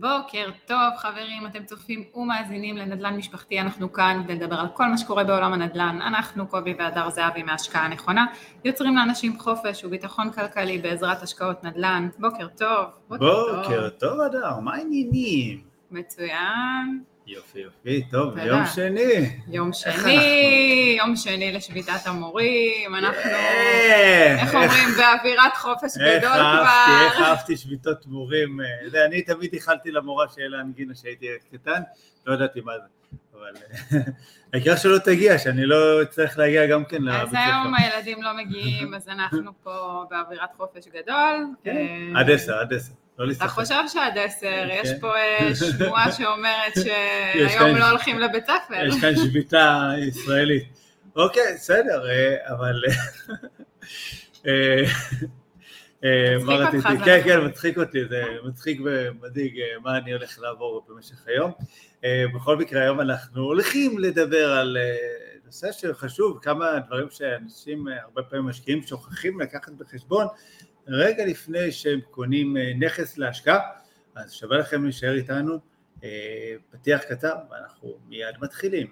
בוקר טוב חברים, אתם צופים ומאזינים לנדל"ן משפחתי, אנחנו כאן כדי לדבר על כל מה שקורה בעולם הנדל"ן. אנחנו, קובי והדר זהבי מההשקעה הנכונה, יוצרים לאנשים חופש וביטחון כלכלי בעזרת השקעות נדל"ן. בוקר טוב. בוקר, בוקר טוב. טוב הדר, מה העניינים? מצוין. יופי יופי, טוב, יום שני. יום שני, יום שני לשביתת המורים, אנחנו, איך אומרים, באווירת חופש גדול כבר. איך אהבתי שביתות מורים, אה, אני תמיד איחלתי למורה שיהיה לה אנגינה כשהייתי קטן, לא ידעתי מה זה, אבל העיקר שלא תגיע, שאני לא אצטרך להגיע גם כן לבית ספר. אז היום הילדים לא מגיעים, אז אנחנו פה באווירת חופש גדול. כן. אה, עד עשר, עד עשר. לא אתה חושב שעד עשר, יש כן. פה אה, שמועה שאומרת שהיום לא הולכים לבית ספר. יש כאן שביתה ישראלית. אוקיי, בסדר, אה, אבל... אה, מצחיק אותך. כן, כן, מצחיק אותי, זה מצחיק ומדאיג מה אני הולך לעבור במשך היום. בכל מקרה, היום אנחנו הולכים לדבר על נושא שחשוב, כמה דברים שאנשים הרבה פעמים משקיעים שוכחים לקחת בחשבון, רגע לפני שהם קונים אה, נכס להשקעה, אז שווה לכם להישאר איתנו, אה, פתיח קצר ואנחנו מיד מתחילים.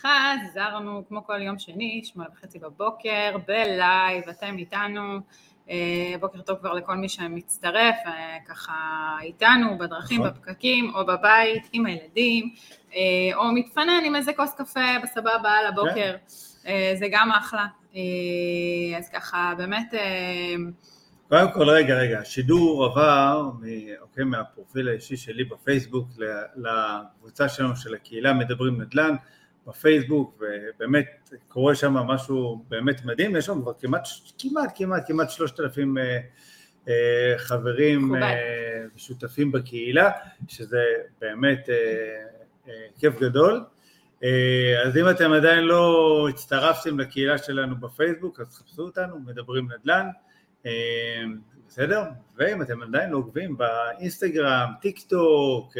חזרנו כמו כל יום שני, שמונה וחצי בבוקר, בלייב, אתם איתנו. אה, בוקר טוב כבר לכל מי שמצטרף, אה, ככה איתנו, בדרכים, נכון. בפקקים, או בבית, עם הילדים, אה, או מתפנן עם איזה כוס קפה בסבבה על הבוקר, כן. זה גם אחלה. אז ככה, באמת... קודם כל, רגע, רגע, השידור עבר אוקיי, מהפרופיל האישי שלי בפייסבוק לקבוצה שלנו של הקהילה מדברים נדל"ן, בפייסבוק, ובאמת קורה שם משהו באמת מדהים, יש שם כבר כמעט, כמעט, כמעט, כמעט שלושת אלפים אה, אה, חברים אה, ושותפים בקהילה, שזה באמת כיף גדול. אז אם אתם עדיין לא הצטרפתם לקהילה שלנו בפייסבוק, אז חפשו אותנו, מדברים נדל"ן, בסדר? ואם אתם עדיין לא עוקבים באינסטגרם, טיק טוק,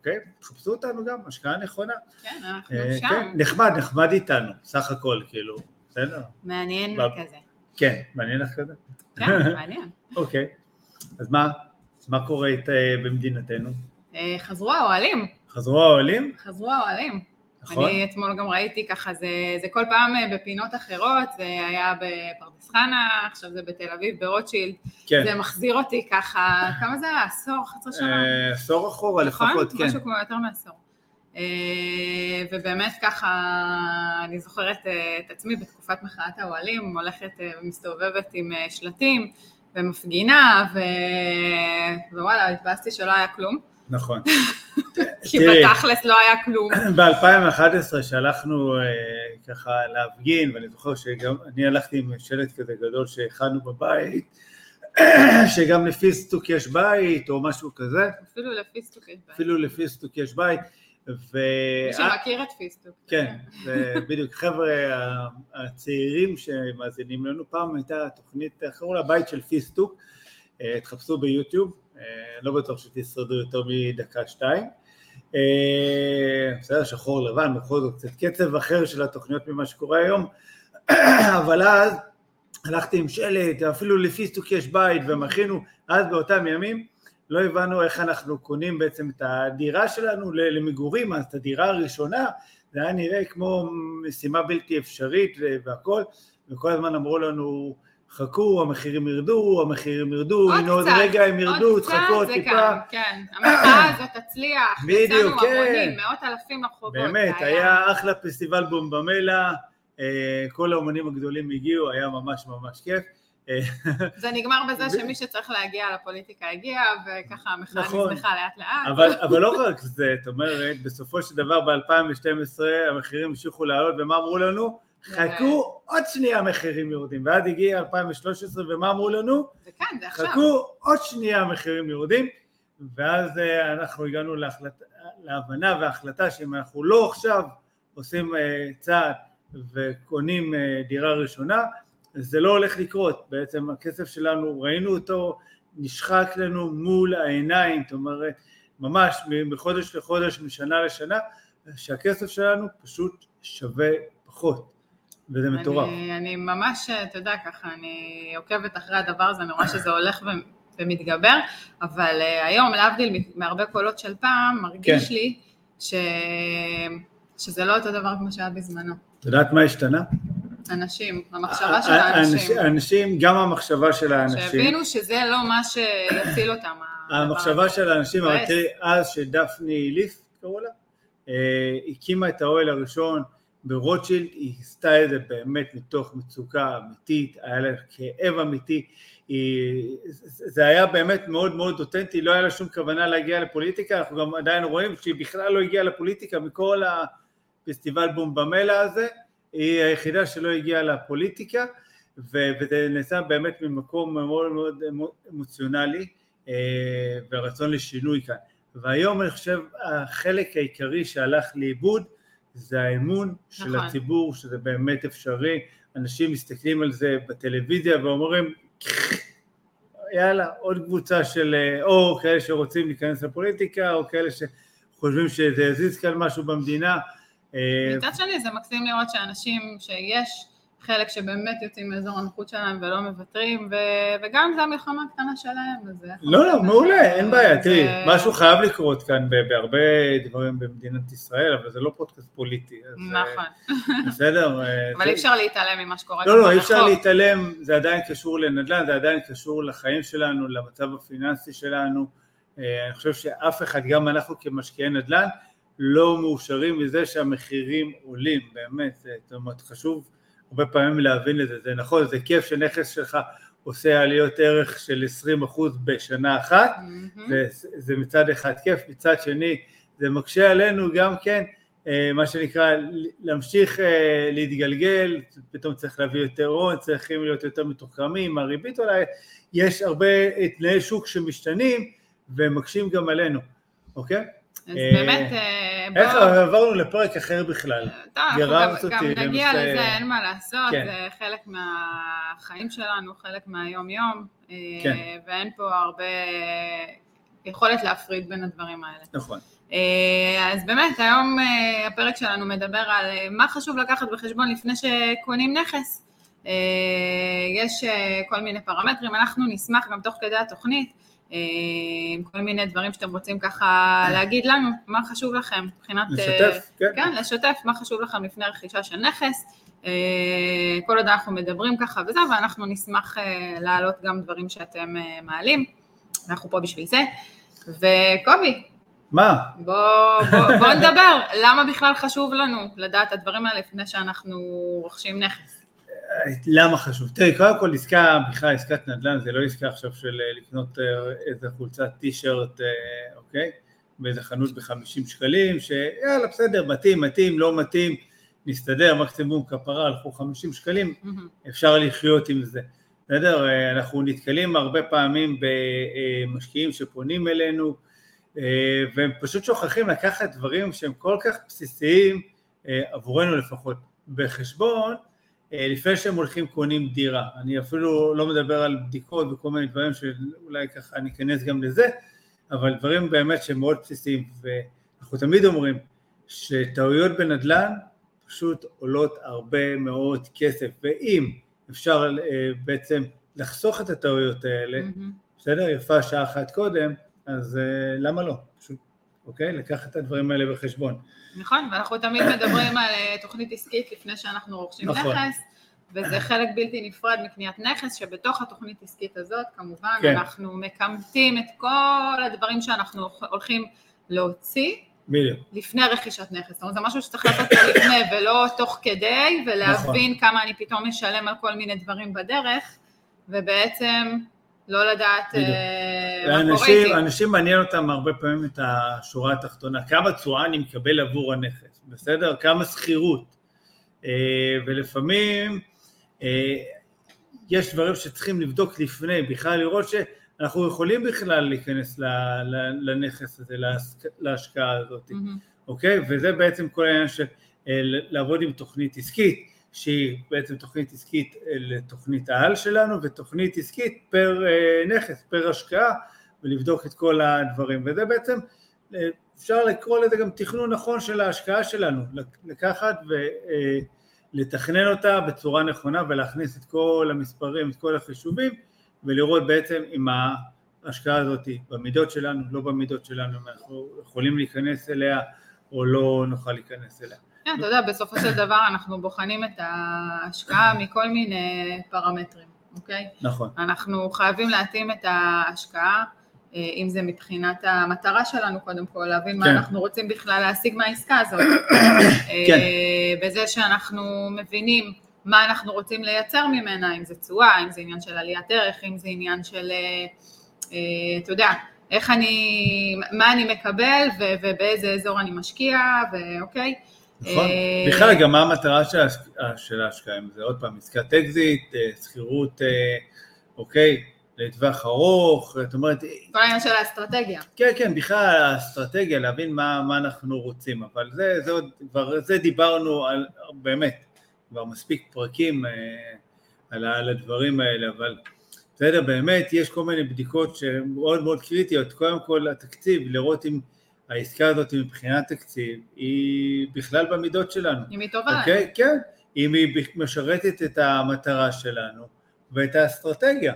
אוקיי? תחפשו אותנו גם, השקעה נכונה. כן, אנחנו אה, שם. כן, נחמד, נחמד איתנו, סך הכל, כאילו, בסדר? מעניין כזה. כן, מעניין לך כזה? כן, מעניין. אוקיי, אז מה, מה קורה אה, במדינתנו? אה, חזרו האוהלים. חזרו האוהלים? חזרו האוהלים. נכון. אני אתמול גם ראיתי ככה, זה, זה כל פעם אה, בפינות אחרות, זה היה בפרדס חנה, עכשיו זה בתל אביב, ברוטשילד. כן. זה מחזיר אותי ככה, כמה זה היה? עשור, חצי שנה? אה, עשור אחורה נכון? לפחות, כן. משהו כמו יותר מעשור. אה, ובאמת ככה, אני זוכרת את עצמי בתקופת מחאת האוהלים, הולכת ומסתובבת עם שלטים ומפגינה, ו... ווואלה, התבאסתי שלא היה כלום. נכון. כי בתכלס לא היה כלום. ב-2011 שהלכנו אה, ככה להפגין, ואני זוכר שגם אני הלכתי עם שלט כזה גדול שהכנו בבית, שגם לפיסטוק יש בית או משהו כזה. אפילו לפיסטוק יש בית. אפילו לפיסטוק יש בית. ו... מי שמכיר את פיסטוק. כן, בדיוק, חבר'ה הצעירים שמאזינים לנו, פעם הייתה תוכנית, קראו לה בית של פיסטוק, אה, תחפשו ביוטיוב, אה, לא בטוח שתשרדו יותר מדקה שתיים. אה, בסדר, שחור לבן, בכל זאת קצת קצב אחר של התוכניות ממה שקורה היום, אבל אז הלכתי עם שלט, אפילו לפיסטוק יש בית, ומכינו, אז באותם ימים לא הבנו איך אנחנו קונים בעצם את הדירה שלנו למגורים, אז את הדירה הראשונה, זה היה נראה כמו משימה בלתי אפשרית והכל, וכל הזמן אמרו לנו, חכו, המחירים ירדו, המחירים ירדו, הנה עוד רגע הם ירדו, תחכו עוד טיפה. כאן, כן, המחאה הזאת תצליח, בדיוק, כן. המונים, מאות אלפים לרחובות. באמת, היה אחלה פסטיבל בומבמלה, אה, כל האומנים הגדולים הגיעו, היה ממש ממש כיף. אה, זה נגמר בזה שמי שצריך להגיע לפוליטיקה הגיע, וככה המחאה נכון. נזנחה לאט לאט. אבל, אבל לא רק זה, את אומרת, בסופו של דבר ב-2012 המחירים המשיכו לעלות, ומה אמרו לנו? חכו עוד שנייה המחירים יורדים, ואז הגיע 2013 ומה אמרו לנו? זה כאן, זה עכשיו. חכו עוד שנייה המחירים יורדים, ואז אה, אנחנו הגענו להחלט, להבנה והחלטה שאם אנחנו לא עכשיו עושים אה, צעד וקונים אה, דירה ראשונה, זה לא הולך לקרות, בעצם הכסף שלנו, ראינו אותו נשחק לנו מול העיניים, זאת אומרת, ממש מחודש לחודש, משנה לשנה, שהכסף שלנו פשוט שווה פחות, וזה מטורף. אני, אני ממש, אתה יודע, ככה, אני עוקבת אחרי הדבר הזה, אני רואה שזה הולך ומתגבר, אבל uh, היום, להבדיל מהרבה קולות של פעם, מרגיש כן. לי ש... שזה לא אותו דבר כמו שהיה בזמנו. את יודעת מה השתנה? אנשים, המחשבה של האנשים. האנשים, גם המחשבה של האנשים. שהבינו שזה לא מה שיציל אותם. המחשבה של האנשים, אבל תראי, אז שדפני ליף, קראו לה, אה, הקימה את האוהל הראשון ברוטשילד, היא עשתה את זה באמת מתוך מצוקה אמיתית, היה לה כאב אמיתי, זה היה באמת מאוד מאוד אותנטי, לא היה לה שום כוונה להגיע לפוליטיקה, אנחנו גם עדיין רואים שהיא בכלל לא הגיעה לפוליטיקה מכל הפסטיבל בומבמלה הזה, היא היחידה שלא הגיעה לפוליטיקה, וזה נעשה באמת ממקום מאוד מאוד אמוציונלי אה, והרצון לשינוי כאן. והיום אני חושב החלק העיקרי שהלך לאיבוד זה האמון של נכון. הציבור, שזה באמת אפשרי, אנשים מסתכלים על זה בטלוויזיה ואומרים יאללה, עוד קבוצה של או כאלה שרוצים להיכנס לפוליטיקה או כאלה שחושבים שזה יזיז כאן משהו במדינה אה, מצד שני זה מקסים לראות שאנשים שיש חלק שבאמת יוצאים מאזור הנוחות שלהם ולא מוותרים, ו- וגם זו המלחמה הקטנה שלהם. אז לא, לא, מעולה, אין בעיה, תראי, משהו חייב לקרות כאן בהרבה דברים במדינת ישראל, אבל זה לא פודקאסט פוליטי. אה, נכון. בסדר? אה, אבל אי אפשר להתעלם ממה שקורה לא, לא, אי אפשר להתעלם, זה עדיין קשור לנדל"ן, זה עדיין קשור לחיים שלנו, למצב הפיננסי שלנו. אני חושב שאף אחד, גם אנחנו כמשקיעי נדל"ן, לא מאושרים מזה שהמחירים עולים, באמת, זאת אומרת חשוב הרבה פעמים להבין את זה, זה נכון, זה כיף שנכס שלך עושה עליות ערך של 20% בשנה אחת, mm-hmm. זה מצד אחד כיף, מצד שני זה מקשה עלינו גם כן, אה, מה שנקרא, להמשיך אה, להתגלגל, פתאום צריך להביא יותר הון, צריכים להיות יותר מתוחכמים, הריבית אולי, יש הרבה תנאי שוק שמשתנים ומקשים גם עלינו, אוקיי? אז באמת... אה, איך עברנו לפרק אחר בכלל? טוב, אנחנו גם נגיע לזה, אין מה לעשות, כן. זה חלק מהחיים שלנו, חלק מהיום-יום, אה, כן. ואין פה הרבה יכולת להפריד בין הדברים האלה. נכון. אה, אז באמת, היום הפרק שלנו מדבר על מה חשוב לקחת בחשבון לפני שקונים נכס. יש כל מיני פרמטרים, אנחנו נשמח גם תוך כדי התוכנית כל מיני דברים שאתם רוצים ככה להגיד לנו, מה חשוב לכם מבחינת... לשתף, כן. כן, לשתף מה חשוב לכם לפני רכישה של נכס. כל עוד אנחנו מדברים ככה וזה, ואנחנו נשמח להעלות גם דברים שאתם מעלים, אנחנו פה בשביל זה. וקובי, מה? בוא, בוא, בוא נדבר, למה בכלל חשוב לנו לדעת את הדברים האלה לפני שאנחנו רוכשים נכס? למה חשוב? תראי, קודם כל עסקה, בכלל עסקת נדל"ן זה לא עסקה עכשיו של אה, לקנות אה, איזה חולצת טישרט, אה, אוקיי? באיזה חנות בחמישים שקלים, שיאללה בסדר, מתאים, מתאים, לא מתאים, נסתדר, מקסימום כפרה, הלכו חמישים שקלים, אפשר לחיות עם זה. בסדר? אנחנו נתקלים הרבה פעמים במשקיעים שפונים אלינו, והם פשוט שוכחים לקחת דברים שהם כל כך בסיסיים, עבורנו לפחות, בחשבון, לפני שהם הולכים קונים דירה. אני אפילו לא מדבר על בדיקות וכל מיני דברים שאולי ככה ניכנס גם לזה, אבל דברים באמת שהם מאוד בסיסיים, ואנחנו תמיד אומרים שטעויות בנדל"ן פשוט עולות הרבה מאוד כסף, ואם אפשר אה, בעצם לחסוך את הטעויות האלה, mm-hmm. בסדר? יפה שעה אחת קודם, אז אה, למה לא? אוקיי? לקחת את הדברים האלה בחשבון. נכון, ואנחנו תמיד מדברים על אה, תוכנית עסקית לפני שאנחנו רוכשים נכון. נכס, וזה חלק בלתי נפרד מקניית נכס, שבתוך התוכנית עסקית הזאת, כמובן, כן. אנחנו מקמטים את כל הדברים שאנחנו הולכים להוציא. בדיוק. לפני רכישת נכס, זאת אומרת זה משהו שצריך לעשות אותו לפני ולא תוך כדי, ולהבין נכון. כמה אני פתאום משלם על כל מיני דברים בדרך, ובעצם לא לדעת אה, מה קורה איתי. אנשים מעניין אותם הרבה פעמים את השורה התחתונה, כמה תשואה אני מקבל עבור הנכס, בסדר? כמה שכירות. אה, ולפעמים אה, יש דברים שצריכים לבדוק לפני, בכלל לראות שאנחנו יכולים בכלל להיכנס לנכס הזה, להשקעה הזאת, mm-hmm. אוקיי? וזה בעצם כל העניין של לעבוד עם תוכנית עסקית, שהיא בעצם תוכנית עסקית לתוכנית העל שלנו ותוכנית עסקית פר אה, נכס, פר השקעה ולבדוק את כל הדברים וזה בעצם אה, אפשר לקרוא לזה גם תכנון נכון של ההשקעה שלנו, לקחת ולתכנן אותה בצורה נכונה ולהכניס את כל המספרים, את כל החישובים ולראות בעצם אם ההשקעה הזאת במידות שלנו, לא במידות שלנו, אם אנחנו יכולים להיכנס אליה או לא נוכל להיכנס אליה. כן, אתה יודע, בסופו של דבר אנחנו בוחנים את ההשקעה מכל מיני פרמטרים, אוקיי? נכון. אנחנו חייבים להתאים את ההשקעה, אה, אם זה מבחינת המטרה שלנו קודם כל, להבין מה כן. אנחנו רוצים בכלל להשיג מהעסקה הזאת. כן. אה, בזה שאנחנו מבינים מה אנחנו רוצים לייצר ממנה, אם זה תשואה, אם זה עניין של עליית ערך, אם זה עניין של, אה, אתה יודע, איך אני, מה אני מקבל ובאיזה אזור אני משקיע, ואוקיי. נכון. אה, בכלל גם מה המטרה של ההשקעה- אם זה עוד פעם עסקת אקזיט, אה, שכירות, אה, אוקיי, לטווח ארוך, זאת אומרת, כל העניין של האסטרטגיה. כן, כן, בכלל האסטרטגיה, להבין מה, מה אנחנו רוצים, אבל זה, זה עוד, כבר, זה דיברנו על, באמת, כבר מספיק פרקים אה, על הדברים האלה, אבל בסדר, באמת, יש כל מיני בדיקות שהן מאוד מאוד קריטיות, קודם כל התקציב, לראות אם העסקה הזאת מבחינת תקציב היא בכלל במידות שלנו, אם היא טובה. אוקיי? כן, אם היא משרתת את המטרה שלנו ואת האסטרטגיה.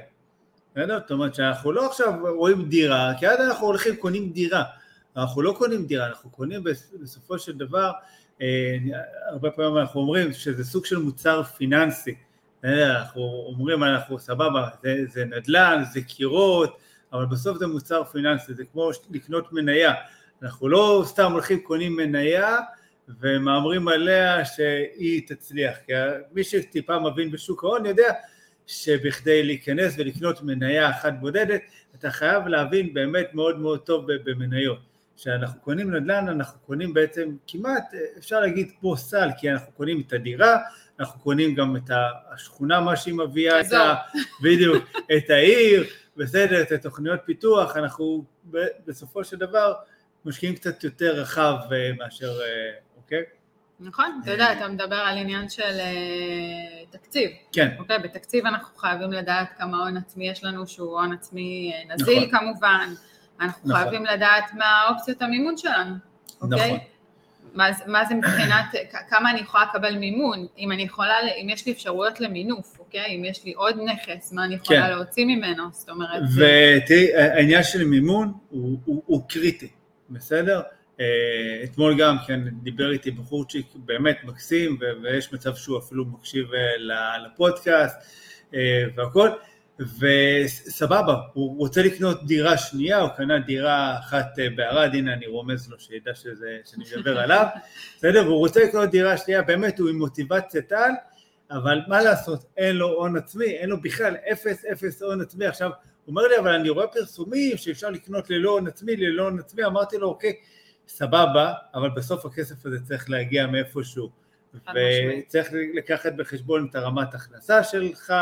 בסדר? זאת אומרת שאנחנו לא עכשיו רואים דירה, כי עד אנחנו הולכים קונים דירה. אנחנו לא קונים דירה, אנחנו קונים בס- בסופו של דבר, אה, הרבה פעמים אנחנו אומרים שזה סוג של מוצר פיננסי. אנחנו אומרים אנחנו סבבה, זה, זה נדל"ן, זה קירות, אבל בסוף זה מוצר פיננסי, זה כמו לקנות מניה. אנחנו לא סתם הולכים קונים מניה ומהמרים עליה שהיא תצליח, כי מי שטיפה מבין בשוק ההון יודע שבכדי להיכנס ולקנות מניה אחת בודדת, אתה חייב להבין באמת מאוד מאוד טוב במניות. כשאנחנו קונים נדל"ן, אנחנו קונים בעצם כמעט, אפשר להגיד כמו סל, כי אנחנו קונים את הדירה, אנחנו קונים גם את השכונה, מה שהיא מביאה, את ה... בדיוק, את העיר, בסדר, את התוכניות פיתוח, אנחנו בסופו של דבר משקיעים קצת יותר רחב אה, מאשר, אה, אוקיי? נכון, אתה יודע, אתה מדבר על עניין של אה, תקציב. כן. אוקיי, בתקציב אנחנו חייבים לדעת כמה הון עצמי יש לנו, שהוא הון עצמי אה, נזיל נכון. כמובן. אנחנו נכון. חייבים לדעת מה אופציות המימון שלנו, אוקיי? נכון. מה, מה זה מבחינת, כמה אני יכולה לקבל מימון, אם אני יכולה, אם יש לי אפשרויות למינוף, אוקיי? אם יש לי עוד נכס, מה אני יכולה כן. להוציא ממנו, זאת אומרת, ותראי, העניין של מימון הוא, הוא, הוא קריטי, בסדר? אה, אתמול גם כן דיבר איתי בחורצ'יק באמת מקסים, ויש מצב שהוא אפילו מקשיב אה, לפודקאסט אה, והכל, וסבבה, הוא רוצה לקנות דירה שנייה, הוא קנה דירה אחת בערד, הנה אני רומז לו שידע שזה, שאני מדבר עליו, בסדר? והוא רוצה לקנות דירה שנייה, באמת הוא עם מוטיבציית על, אבל מה לעשות, אין לו הון עצמי, אין לו בכלל אפס אפס הון עצמי, עכשיו אומר לי, אבל אני רואה פרסומים שאפשר לקנות ללא הון עצמי, ללא הון עצמי, אמרתי לו, אוקיי, סבבה, אבל בסוף הכסף הזה צריך להגיע מאיפשהו. וצריך לקחת בחשבון את הרמת הכנסה שלך,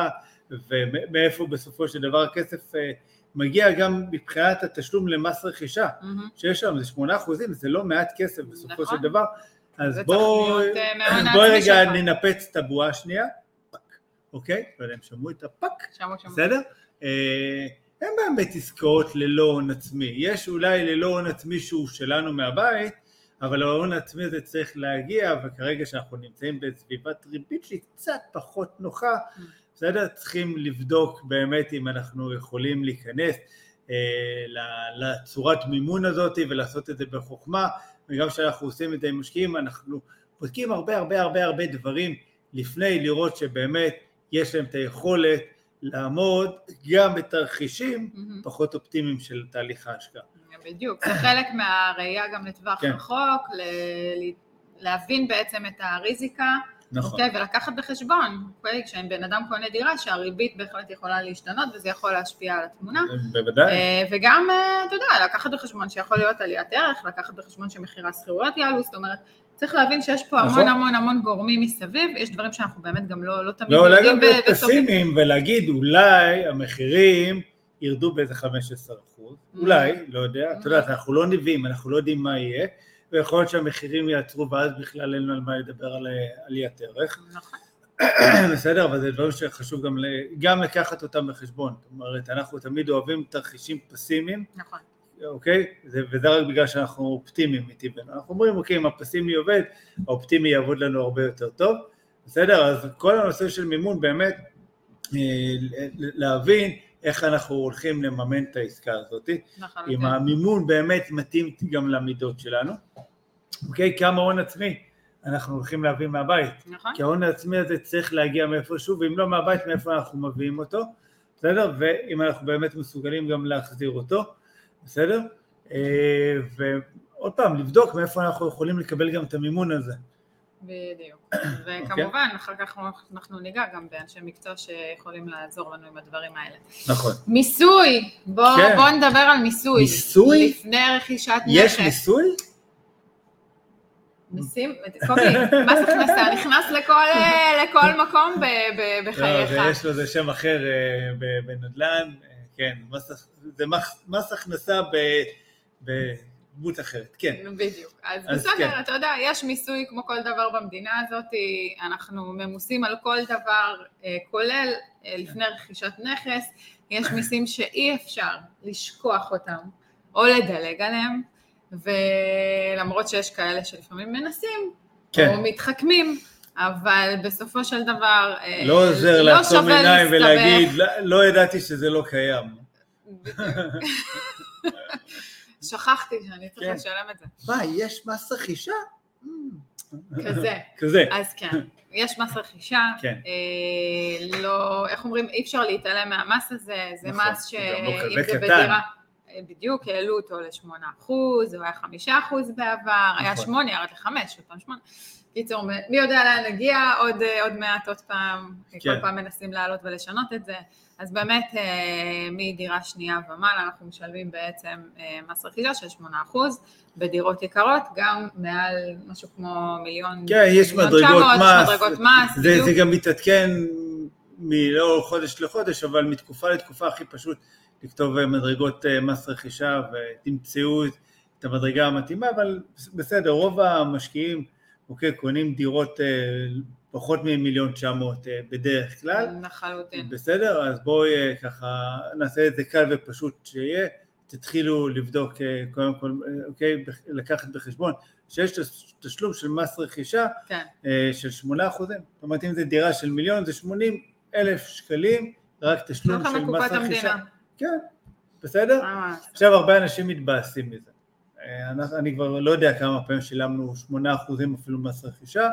ומאיפה בסופו של דבר הכסף אה, מגיע גם מבחינת התשלום למס רכישה. שיש שם, זה שמונה אחוזים, זה לא מעט כסף בסופו נכון. של דבר, אז אה, בואי רגע. ננפץ את הבועה השנייה, פק, אוקיי? לא יודע אם שמעו את הפק, שמעו. בסדר? אין באמת עסקאות ללא הון עצמי, יש אולי ללא הון עצמי שהוא שלנו מהבית, אבל ההון העצמי הזה צריך להגיע, וכרגע שאנחנו נמצאים בסביבת ריבית שהיא קצת פחות נוחה, בסדר? צריכים לבדוק באמת אם אנחנו יכולים להיכנס אה, לצורת מימון הזאת ולעשות את זה בחוכמה, וגם כשאנחנו עושים את זה עם משקיעים, אנחנו בודקים הרבה הרבה הרבה הרבה דברים לפני לראות שבאמת יש להם את היכולת לעמוד גם בתרחישים. פחות אופטימיים של תהליך ההשקעה. בדיוק, זה חלק מהראייה גם לטווח כן. רחוק, ל- להבין בעצם את הריזיקה, נכון, אוקיי, ולקחת בחשבון, אוקיי, כשבן אדם קונה דירה, שהריבית בהחלט יכולה להשתנות וזה יכול להשפיע על התמונה. בוודאי, אה, וגם, אה, אתה יודע, לקחת בחשבון שיכול להיות עליית ערך, לקחת בחשבון שמחירי השכירויות יעלו, זאת אומרת, צריך להבין שיש פה נכון. המון המון המון גורמים מסביב, יש דברים שאנחנו באמת גם לא, לא תמיד ואולי גם ב- להיות בסופים. פסימיים ולהגיד אולי המחירים ירדו באיזה 15 אחוז, אולי, לא יודע, את יודעת, אנחנו לא נביאים, אנחנו לא יודעים מה יהיה, ויכול להיות שהמחירים יעצרו ואז בכלל אין על מה לדבר על עליית ערך. נכון. בסדר, אבל זה דברים שחשוב גם, גם לקחת אותם בחשבון. זאת אומרת, אנחנו תמיד אוהבים תרחישים פסימיים, נכון. אוקיי? זה, וזה רק בגלל שאנחנו אופטימיים מטבענו. אנחנו אומרים, אוקיי, אם הפסימי עובד, האופטימי יעבוד לנו הרבה יותר טוב. בסדר? אז כל הנושא של מימון באמת, אה, להבין איך אנחנו הולכים לממן את העסקה הזאת. לחלוטין. אם המימון באמת מתאים גם למידות שלנו, אוקיי? כמה הון עצמי אנחנו הולכים להביא מהבית. נכון. כי ההון העצמי הזה צריך להגיע מאיפשהו, ואם לא מהבית, מאיפה אנחנו מביאים אותו, בסדר? ואם אנחנו באמת מסוגלים גם להחזיר אותו, בסדר? אה, ועוד פעם, לבדוק מאיפה אנחנו יכולים לקבל גם את המימון הזה. בדיוק. אוקיי. וכמובן, אחר כך אנחנו ניגע גם באנשי מקצוע שיכולים לעזור לנו עם הדברים האלה. נכון. מיסוי! בוא, כן. בוא נדבר על מיסוי. מיסוי? לפני רכישת נכס. יש מיסוי? מיסים, קובי, מס הכנסה נכנס לכל, לכל מקום לא, בחייך. זה- יש לזה שם אחר אה, בנדל"ן, אה, כן, מס- זה מס- מס הכנסה בדמות אחרת, כן. בדיוק. אז, אז בסדר, כן. אתה יודע, יש מיסוי כמו כל דבר במדינה הזאת, אנחנו ממוסים על כל דבר, אה, כולל אה, לפני רכישת נכס, יש מיסים שאי אפשר לשכוח אותם או לדלג עליהם, ולמרות שיש כאלה שלפעמים מנסים, כן. או מתחכמים, אבל בסופו של דבר, אה, לא עוזר לעצום שווה עיניים. ולהגיד, "לא- לא ידעתי שזה לא קיים. שכחתי שאני צריך כן. לשלם את זה. מה, יש מס רכישה? כזה. כזה. אז כן, יש מס רכישה, כן. אה, לא, איך אומרים, אי אפשר להתעלם מהמס הזה, זה נכון, מס לא שאם זה קטן. בדירה, בדיוק, העלו אותו ל-8 אחוז, הוא היה 5 אחוז בעבר, היה נכון. 8, ירד ל-5, עוד פעם 8. קיצור, מי יודע לאן נגיע, עוד, אה, עוד מעט, עוד פעם, כן. כל פעם מנסים לעלות ולשנות את זה. אז באמת, אה, מדירה שנייה ומעלה, אנחנו משלמים בעצם אה, מס רכישה של 8 אחוז, בדירות יקרות, גם מעל משהו כמו מיליון, כן, יש מיליון מדרגות 900, מס. מדרגות מס, זה, בדיוק. זה גם מתעדכן מלא חודש לחודש, אבל מתקופה לתקופה הכי פשוט לכתוב אה, מדרגות אה, מס רכישה ותמצאו את המדרגה המתאימה, אבל בסדר, רוב המשקיעים, אוקיי, קונים דירות אה, פחות ממיליון תשע מאות בדרך כלל, לחלוטין. בסדר? אז בואי ככה נעשה את זה קל ופשוט שיהיה, תתחילו לבדוק קודם כל, אוקיי, לקחת בחשבון שיש תש- תשלום של מס רכישה כן, של שמונה אחוזים, זאת אומרת אם זה דירה של מיליון זה שמונים אלף שקלים, רק תשלום של מס רכישה. המדינה. כן, בסדר? עכשיו הרבה אנשים מתבאסים מזה. אה, אנחנו- אני כבר לא יודע כמה פעמים שילמנו שמונה אחוזים אפילו מס רכישה,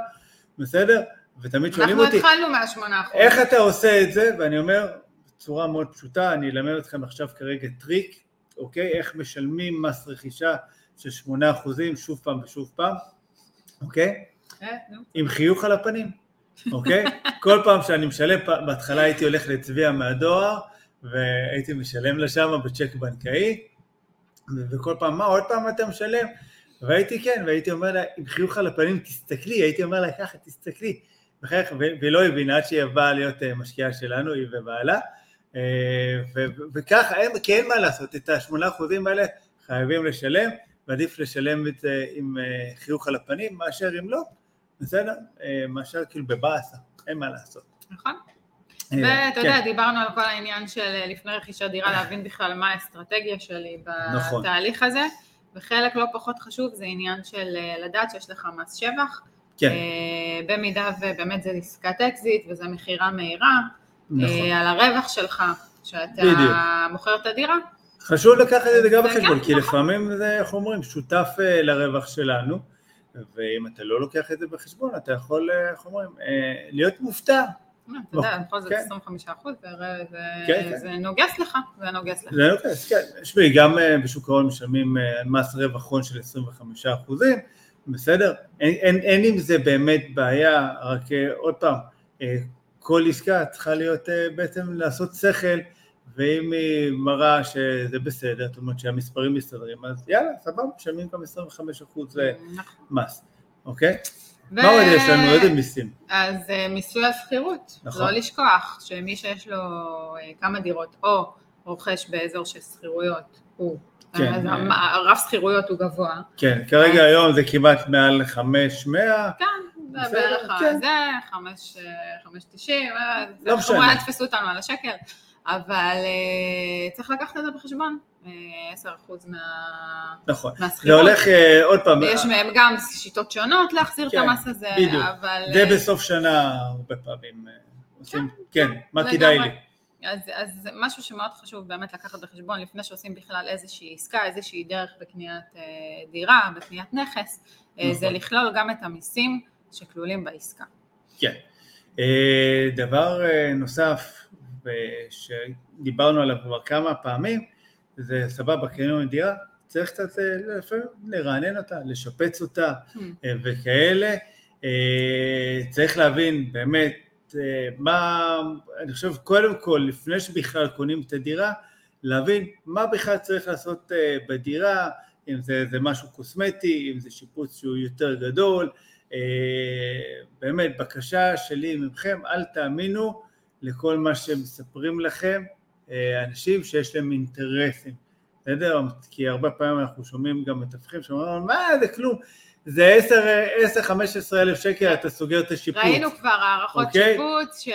בסדר? ותמיד שואלים אנחנו אותי, התחלנו מהשמונה אחוז. איך אתה עושה את זה? ואני אומר, בצורה מאוד פשוטה, אני אלמד אתכם עכשיו כרגע טריק, אוקיי? איך משלמים מס רכישה של שמונה אחוזים שוב פעם ושוב פעם, אוקיי? אה. עם חיוך על הפנים, אוקיי? כל פעם שאני משלם, בהתחלה הייתי הולך להצביע מהדואר, והייתי משלם שמה בצ'ק בנקאי, וכל פעם, מה, עוד פעם אתה משלם? והייתי כן, והייתי אומר לה, עם חיוך על הפנים, תסתכלי, הייתי אומר לה, ככה, תסתכלי. בחייך, ו- ולא הבינה עד שהיא באה להיות אה, משקיעה שלנו, היא ובעלה. אה, וככה, כי אין מה לעשות, את השמונה אחוזים האלה חייבים לשלם, ועדיף לשלם את זה עם אה, חיוך על הפנים, מאשר אם לא, בסדר? מאשר כאילו בבאסה, אין מה לעשות. נכון. ואתה כן. יודע, דיברנו על כל העניין של אה, לפני רכישת דירה, להבין בכלל מה האסטרטגיה שלי נכון. בתהליך הזה, וחלק לא פחות חשוב זה עניין של אה, לדעת שיש לך מס שבח, כן, אה, במידה ובאמת זה עסקת אקזיט וזה מכירה מהירה, נכון. על הרווח שלך, שאתה בדיוק. מוכר את הדירה, חשוב לקחת את זה גם בחשבון, גם, כי נכון. לפעמים זה, איך אומרים, שותף לרווח שלנו, ואם אתה לא לוקח את זה בחשבון, אתה יכול, איך אומרים, להיות מופתע. אה, אתה יודע, נכון, בכל זאת כן. 25 אחוז, כן, כן. זה נוגס לך, זה נוגס לך. זה לא כזה, כן, תשמעי, גם אה, בשוק ההון משלמים אה, מס רווח הון של 25 אחוזים, בסדר? אין, עם זה באמת בעיה, רק אה, עוד פעם, כל עסקה צריכה להיות בעצם לעשות שכל, ואם היא מראה שזה בסדר, זאת אומרת שהמספרים מסתדרים, אז יאללה, סבבה, משלמים גם 25 אחוז אה, נכון. מס, אוקיי? ו- מה עוד יש לנו? איזה מיסים? אז אה, מיסוי השכירות, נכון. לא לשכוח שמי שיש לו אה, כמה דירות או רוכש באזור של שכירויות, הוא, כן, אז אה. הרף שכירויות הוא גבוה, כן, כרגע היום זה כמעט מעל 500, כן, זה בערך. זה, חמש, אה, חמש תשעים, אה, לא זה משנה. יתפסו אותנו על השקל, אבל אה, צריך לקחת את זה בחשבון, אה, עשר אחוז מה- נכון. זה מהשכירות. הולך אה, עוד פעם, ויש מהם גם שיטות שונות להחזיר את כן, המס הזה, בדיוק. אבל... זה אה, בסוף שנה הרבה פעמים אה, עושים, כן, מה לגמרי. כדאי לי. אז, אז זה משהו שמאוד חשוב באמת לקחת בחשבון לפני שעושים בכלל איזושהי עסקה, איזושהי דרך בקניית אה, דירה, בקניית נכס, אה, נכון. זה לכלול גם את המיסים שכלולים בעסקה. כן. אה, דבר אה, נוסף אה, שדיברנו עליו כבר כמה פעמים, זה סבבה, קנינו דירה, צריך קצת אה, לפעמים לרענן אותה, לשפץ אותה Hmm. אה, וכאלה. אה, צריך להבין באמת מה, אני חושב קודם כל, לפני שבכלל קונים את הדירה, להבין מה בכלל צריך לעשות בדירה, אם זה, זה משהו קוסמטי, אם זה שיפוץ שהוא יותר גדול, באמת בקשה שלי ממכם, אל תאמינו לכל מה שמספרים לכם אה, אנשים שיש להם אינטרסים, בסדר? כי הרבה פעמים אנחנו שומעים גם מתווכים שאומרים, מה זה כלום, זה 10-15 אלף שקל אתה סוגר את השיפוץ. ראינו כבר הערכות אוקיי. שיפוץ ש...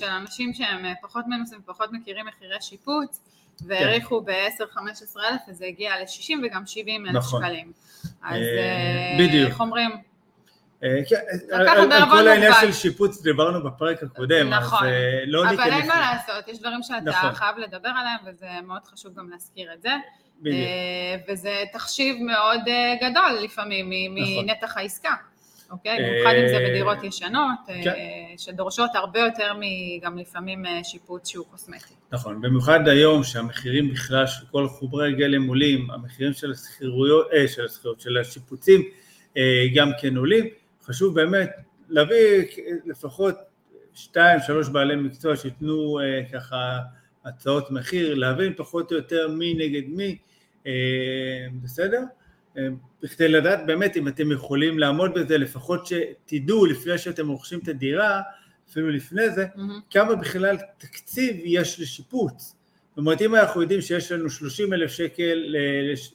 של אנשים שהם פחות מנוסים, פחות מכירים מחירי שיפוץ, והעריכו ב-10-15 אלף וזה הגיע ל-60 וגם 70 אלף נכון. שקלים. אז אה, אה. איך אומרים? אה, כן, על- לקחת על- כל העניין. של שיפוץ דיברנו בפרק הקודם, נכון. אז אה, לא אבל ניכנס אין מה. לעשות, יש דברים שאתה נכון. חייב לדבר עליהם וזה מאוד חשוב גם להזכיר את זה. בדיוק. אה, וזה תחשיב מאוד אה, גדול לפעמים נכון. מנתח העסקה. אוקיי? אה, במיוחד אם זה בדירות ישנות, אה, כן. שדורשות הרבה יותר מגם לפעמים אה, שיפוץ שהוא קוסמטי. נכון, במיוחד היום שהמחירים בכלל של כל חומרי גלם עולים, המחירים של השכירויות, אה, של השכירויות, של השיפוצים אה, גם כן עולים, חשוב באמת להביא לפחות שתיים, שלוש בעלי מקצוע שייתנו אה, ככה הצעות מחיר, להבין פחות או יותר מי נגד מי, אה, בסדר? אה, בכדי לדעת באמת אם אתם יכולים לעמוד בזה, לפחות שתדעו לפני שאתם רוכשים את הדירה, אפילו לפני זה, מהמם. כמה בכלל תקציב יש לשיפוץ. זאת אומרת, אם אנחנו יודעים שיש לנו 30 אלף שקל,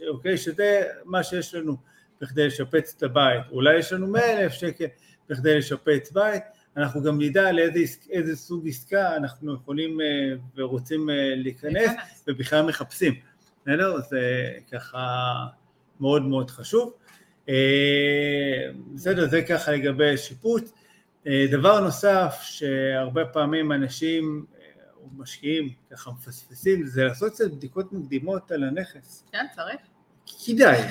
אוקיי, שזה מה שיש לנו בכדי לשפץ את הבית, אולי יש לנו 100 אלף שקל בכדי לשפץ בית, אנחנו גם נדע לאיזה איזה סוג עסקה אנחנו יכולים אה, ורוצים אה, להיכנס. ובכלל מחפשים. בסדר? זה ככה מאוד מאוד חשוב. אה, בסדר, זה ככה לגבי שיפוץ. דבר נוסף שהרבה פעמים אנשים או משקיעים ככה מפספסים זה לעשות קצת בדיקות מקדימות על הנכס. כן, צריך. כדאי,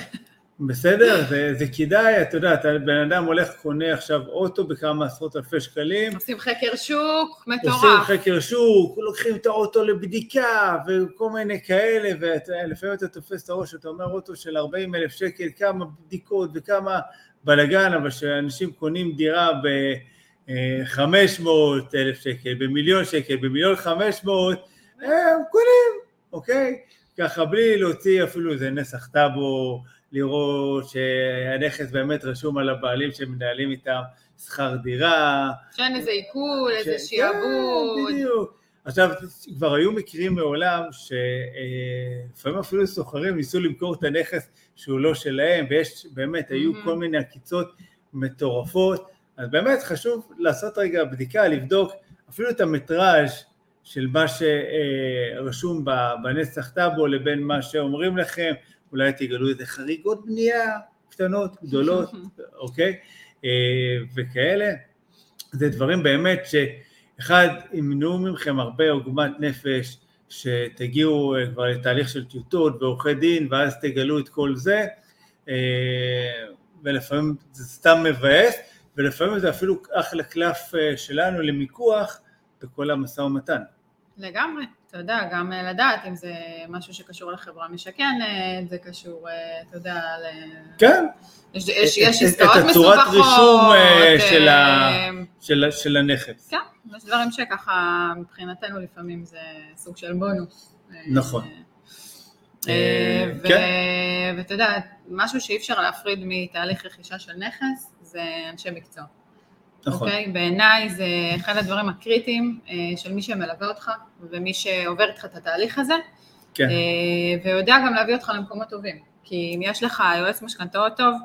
בסדר? זה, זה כדאי, אתה יודע, אתה בן אדם הולך קונה עכשיו אוטו בכמה עשרות אלפי שקלים, עושים חקר שוק עושים מטורף. חקר שוק, לוקחים את האוטו לבדיקה וכל מיני כאלה, ולפעמים אתה תופס את הראש, אתה אומר אוטו של 40 אלף שקל, כמה בדיקות וכמה בלאגן, אבל כשאנשים קונים דירה ב-500 אלף שקל, במיליון שקל, במיליון 500, הם קונים, אוקיי? ככה בלי להוציא אפילו איזה נסח טאבו, לראות שהנכס באמת רשום על הבעלים שמנהלים איתם שכר דירה, שאין איזה עיכול, איזה ש- שיעבוד. כן, בדיוק. עכשיו, כבר היו מקרים מעולם שלפעמים אפילו סוחרים ניסו למכור את הנכס שהוא לא שלהם, ויש באמת, היו Mhm. כל מיני עקיצות מטורפות, אז באמת חשוב לעשות רגע בדיקה, לבדוק אפילו את המטראז' של מה שרשום בנסח טאבו לבין מה שאומרים לכם, אולי תגלו איזה חריגות בנייה קטנות, גדולות, אוקיי? אה, וכאלה. זה דברים באמת שאחד, ימנעו מכם הרבה עוגמת נפש, שתגיעו אה, כבר לתהליך של טיוטות ועורכי דין, ואז תגלו את כל זה, אה, ולפעמים זה סתם מבאס, ולפעמים זה אפילו אחלה קלף שלנו למיקוח בכל המשא ומתן. לגמרי, אתה יודע, גם אה, לדעת אם זה משהו שקשור לחברה משכנת, זה קשור, אה, אתה יודע, ל... כן, יש, יש, את- יש את- עסקאות את הצורת מסובכות. רישום, אה, של ה- אה, של, של הנכס. כן, יש דברים שככה מבחינתנו לפעמים זה סוג של בונוס. אה, נכון. אה, אה, כן. ואתה יודע, משהו שאי אפשר להפריד מתהליך רכישה של נכס זה אנשי מקצוע. נכון. אוקיי? בעיניי זה אחד הדברים הקריטיים אה, של מי שמלווה אותך ומי שעובר איתך את התהליך הזה, כן, אה, ויודע גם להביא אותך למקומות טובים. כי אם יש לך יועץ משכנתאות טוב,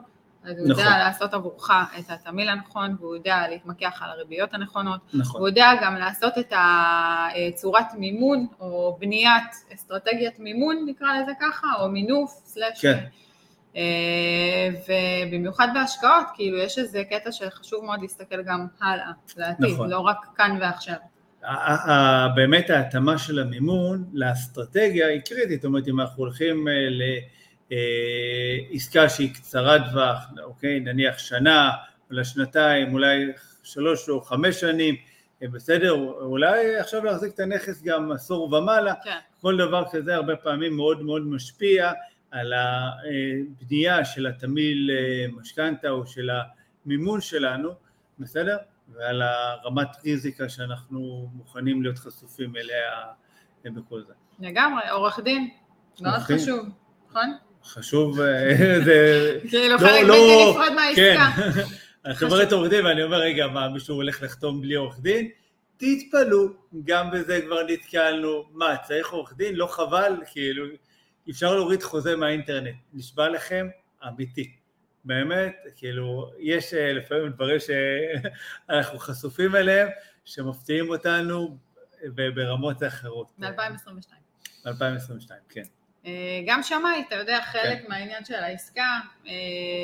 אז הוא נכון. יודע לעשות עבורך את התמיל הנכון, והוא יודע להתמקח על הריביות והוא הנכונות, נכון. הוא יודע גם לעשות את הצורת מימון, או בניית אסטרטגיית מימון, נקרא לזה ככה, או מינוף, סלאש. כן. אה, ובמיוחד בהשקעות, כאילו יש איזה קטע שחשוב מאוד להסתכל גם הלאה, לעתיד, נכון. לא רק כאן ועכשיו. באמת ההתאמה של המימון לאסטרטגיה היא קריטית, זאת אומרת אם אנחנו הולכים אה, לעסקה שהיא קצרת טווח, אוקיי, נניח שנה, אולי שנתיים, אולי שלוש או חמש שנים, אה, בסדר, אולי עכשיו להחזיק את הנכס גם עשור ומעלה, כן. כל דבר כזה הרבה פעמים מאוד מאוד משפיע על הבנייה של התמיל אה, משכנתה או של המימון שלנו, בסדר? ועל הרמת ריזיקה שאנחנו מוכנים להיות חשופים אליה אה, בכל זה. לגמרי, עורך דין, מאוד חשוב, נכון? חשוב, אה, זה... כאילו לא, חלק לא- בלתי נפרד מהעסקה. כן, אני אומרת עורך דין ואני אומר, רגע, מה, מישהו הולך לחתום בלי עורך דין? תתפלאו, גם בזה כבר נתקלנו. מה, צריך עורך דין? לא חבל? כאילו, אפשר להוריד חוזה מהאינטרנט, נשבע לכם, אמיתי. באמת, כאילו, יש אה, לפעמים דברים שאנחנו חשופים אליהם, שמפתיעים אותנו ברמות אחרות. ב-2022. ב-2022, כן. אה, גם שמאי, אתה יודע, חלק כן. מהעניין של העסקה, אה,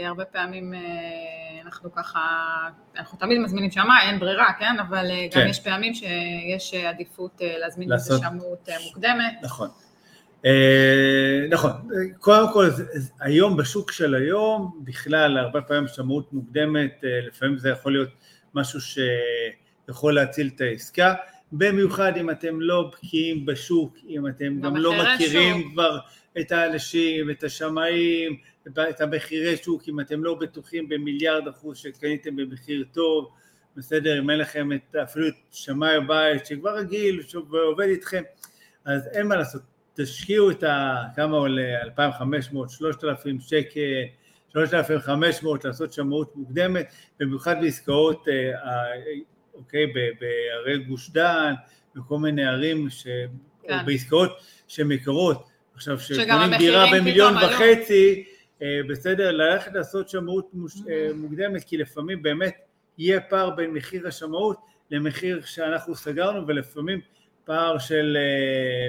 הרבה פעמים אנחנו ככה, אנחנו תמיד מזמינים שמאי, אין ברירה, כן? אבל כן. גם יש פעמים שיש עדיפות להזמין שמאות מוקדמת. נכון. אה, נכון, קודם כל היום בשוק של היום בכלל הרבה פעמים שמאות מוקדמת אה, לפעמים זה יכול להיות משהו שיכול להציל את העסקה במיוחד אם אתם לא בקיאים בשוק, אם אתם גם לא מכירים שוק. כבר את האנשים, את השמאים, את המחירי שוק, אם אתם לא בטוחים במיליארד אחוז שקניתם במחיר טוב, בסדר, אם אין לכם את, אפילו את שמאי הבית שכבר רגיל ועובד איתכם, אז אין מה לעשות, תשקיעו את ה... כמה עולה? 2,500, 3,000 שקל, 3,500 לעשות שמאות מוקדמת, במיוחד בעסקאות, אה, אוקיי, בערי גוש דן, בכל מיני ערים, ש... כן. או בעסקאות שהן יקרות. עכשיו, שקונים דירה במיליון וחצי, אה, בסדר, ללכת לעשות שמאות אה, מוקדמת, כי לפעמים באמת יהיה פער בין מחיר השמאות למחיר שאנחנו סגרנו, ולפעמים פער של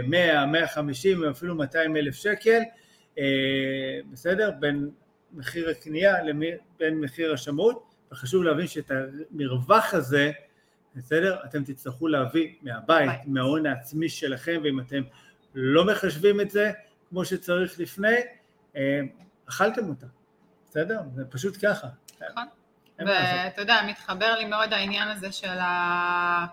100, אה, 150 ואפילו 200 אלף שקל, אה, בסדר? בין מחיר הקנייה לבין מחיר השמאות, וחשוב להבין שאת המרווח הזה, בסדר? אתם תצטרכו להביא מהבית, מההון העצמי שלכם, ואם אתם לא מחשבים את זה כמו שצריך לפני, אה, אכלתם אותה, בסדר? זה פשוט ככה. נכון. ואתה יודע, מתחבר לי מאוד העניין הזה של ה...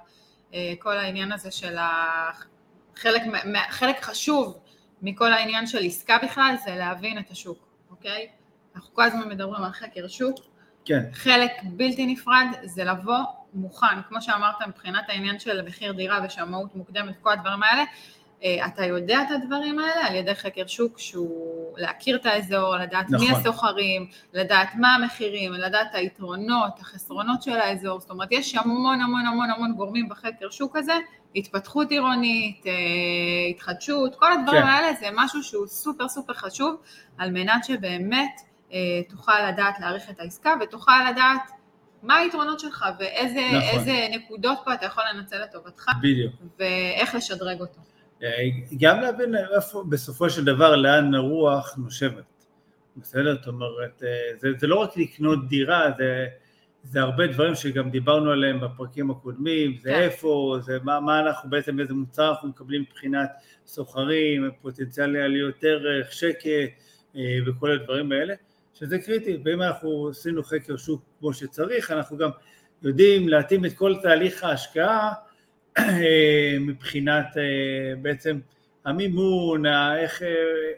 אה, כל העניין הזה של החלק, חלק חשוב מכל העניין של עסקה בכלל זה להבין את השוק, אוקיי? אנחנו כל הזמן מדברים על חקר שוק, כן. חלק בלתי נפרד זה לבוא מוכן, כמו שאמרת מבחינת העניין של מחיר דירה ושמאות מוקדמת, כל הדברים האלה, אתה יודע את הדברים האלה על ידי חקר שוק שהוא להכיר את האזור, לדעת נכון. מי הסוחרים, לדעת מה המחירים, לדעת היתרונות, החסרונות של האזור, זאת אומרת יש המון המון המון המון גורמים בחקר שוק הזה, התפתחות עירונית, אה, התחדשות, כל הדברים כן. האלה זה משהו שהוא סופר סופר חשוב על מנת שבאמת אה, תוכל לדעת להעריך את העסקה ותוכל לדעת מה היתרונות שלך ואיזה נכון. נקודות פה אתה יכול לנצל לטובתך, בדיוק, ואיך לשדרג אותו. גם להבין איפה בסופו של דבר לאן הרוח נושבת, בסדר? זאת אומרת, אה, זה, זה לא רק לקנות דירה, זה, זה הרבה דברים שגם דיברנו עליהם בפרקים הקודמים, זה כן. איפה, זה מה, מה אנחנו בעצם, איזה מוצר אנחנו מקבלים מבחינת סוחרים, פוטנציאל לעליות ערך, שקט אה, וכל הדברים האלה, שזה קריטי, ואם אנחנו עשינו חקר שוק כמו שצריך, אנחנו גם יודעים להתאים את כל תהליך ההשקעה מבחינת אה, בעצם המימון, איך, אה,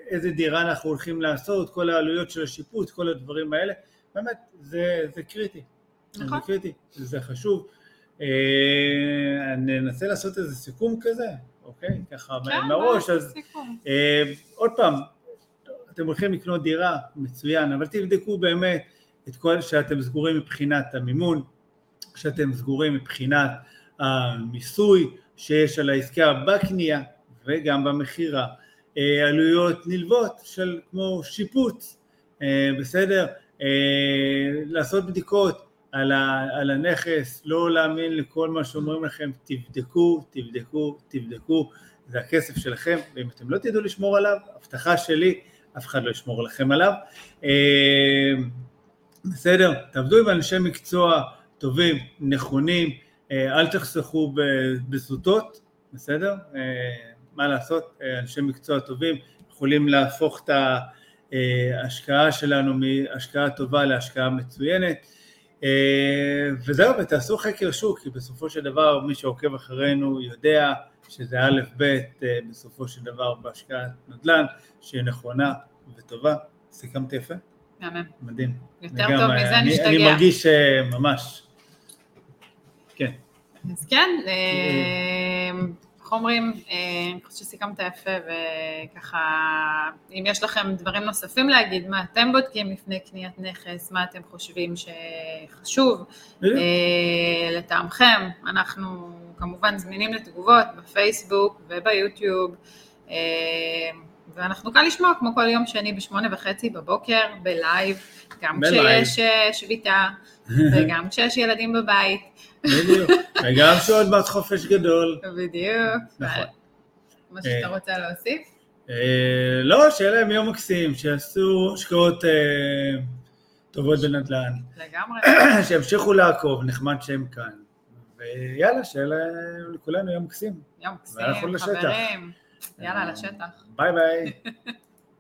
איזה דירה אנחנו הולכים לעשות, כל העלויות של השיפוט, כל הדברים האלה, באמת זה, זה קריטי, נכון. זה קריטי, זה חשוב. אני אנסה לעשות איזה סיכום כזה, אוקיי? ככה כן, מראש, אז עוד פעם, אתם הולכים לקנות דירה, מצוין, אבל תבדקו באמת את כל שאתם סגורים מבחינת המימון, שאתם סגורים מבחינת המיסוי שיש על העסקה בקנייה וגם במכירה, אה, עלויות נלוות של כמו שיפוץ, אה, בסדר? לעשות בדיקות על, על הנכס, לא להאמין לכל מה שאומרים לכם, תבדקו, תבדקו, תבדקו, זה הכסף שלכם, ואם אתם לא תדעו לשמור עליו, הבטחה שלי, אף אחד לא ישמור לכם עליו. בסדר, תעבדו עם אנשי מקצוע טובים, נכונים, אל תחסכו בזוטות, בסדר? מה לעשות, אנשי מקצוע טובים יכולים להפוך את ההשקעה שלנו מהשקעה טובה להשקעה מצוינת. וזהו, ותעשו חקר שוק, כי בסופו של דבר מי שעוקב אחרינו יודע שזה א' ב' בסופו של דבר בהשקעת נדל"ן, שהיא נכונה וטובה. סיכמתי יפה? מהמם. מדהים. יותר טוב מזה נשתגע. אני מרגיש ממש, כן. אז כן, איך אומרים, אני חושבת שסיכמת יפה וככה, אם יש לכם דברים נוספים להגיד, מה אתם בודקים לפני קניית נכס, מה אתם חושבים שחשוב לטעמכם, אנחנו כמובן זמינים לתגובות בפייסבוק וביוטיוב, ואנחנו כאן לשמוע כמו כל יום שני בשמונה וחצי בבוקר בלייב, גם כשיש שביתה וגם כשיש ילדים בבית. בדיוק, וגם שעוד מעט חופש גדול. בדיוק. נכון. מה שאתה רוצה להוסיף? לא, שיהיה להם יום מקסים, שיעשו השקעות טובות בנדל"ן. לגמרי. שימשיכו לעקוב, נחמד שהם כאן. ויאללה, שיהיה לכולנו יום מקסים. יום מקסים. חברים. יאללה, לשטח. ביי ביי.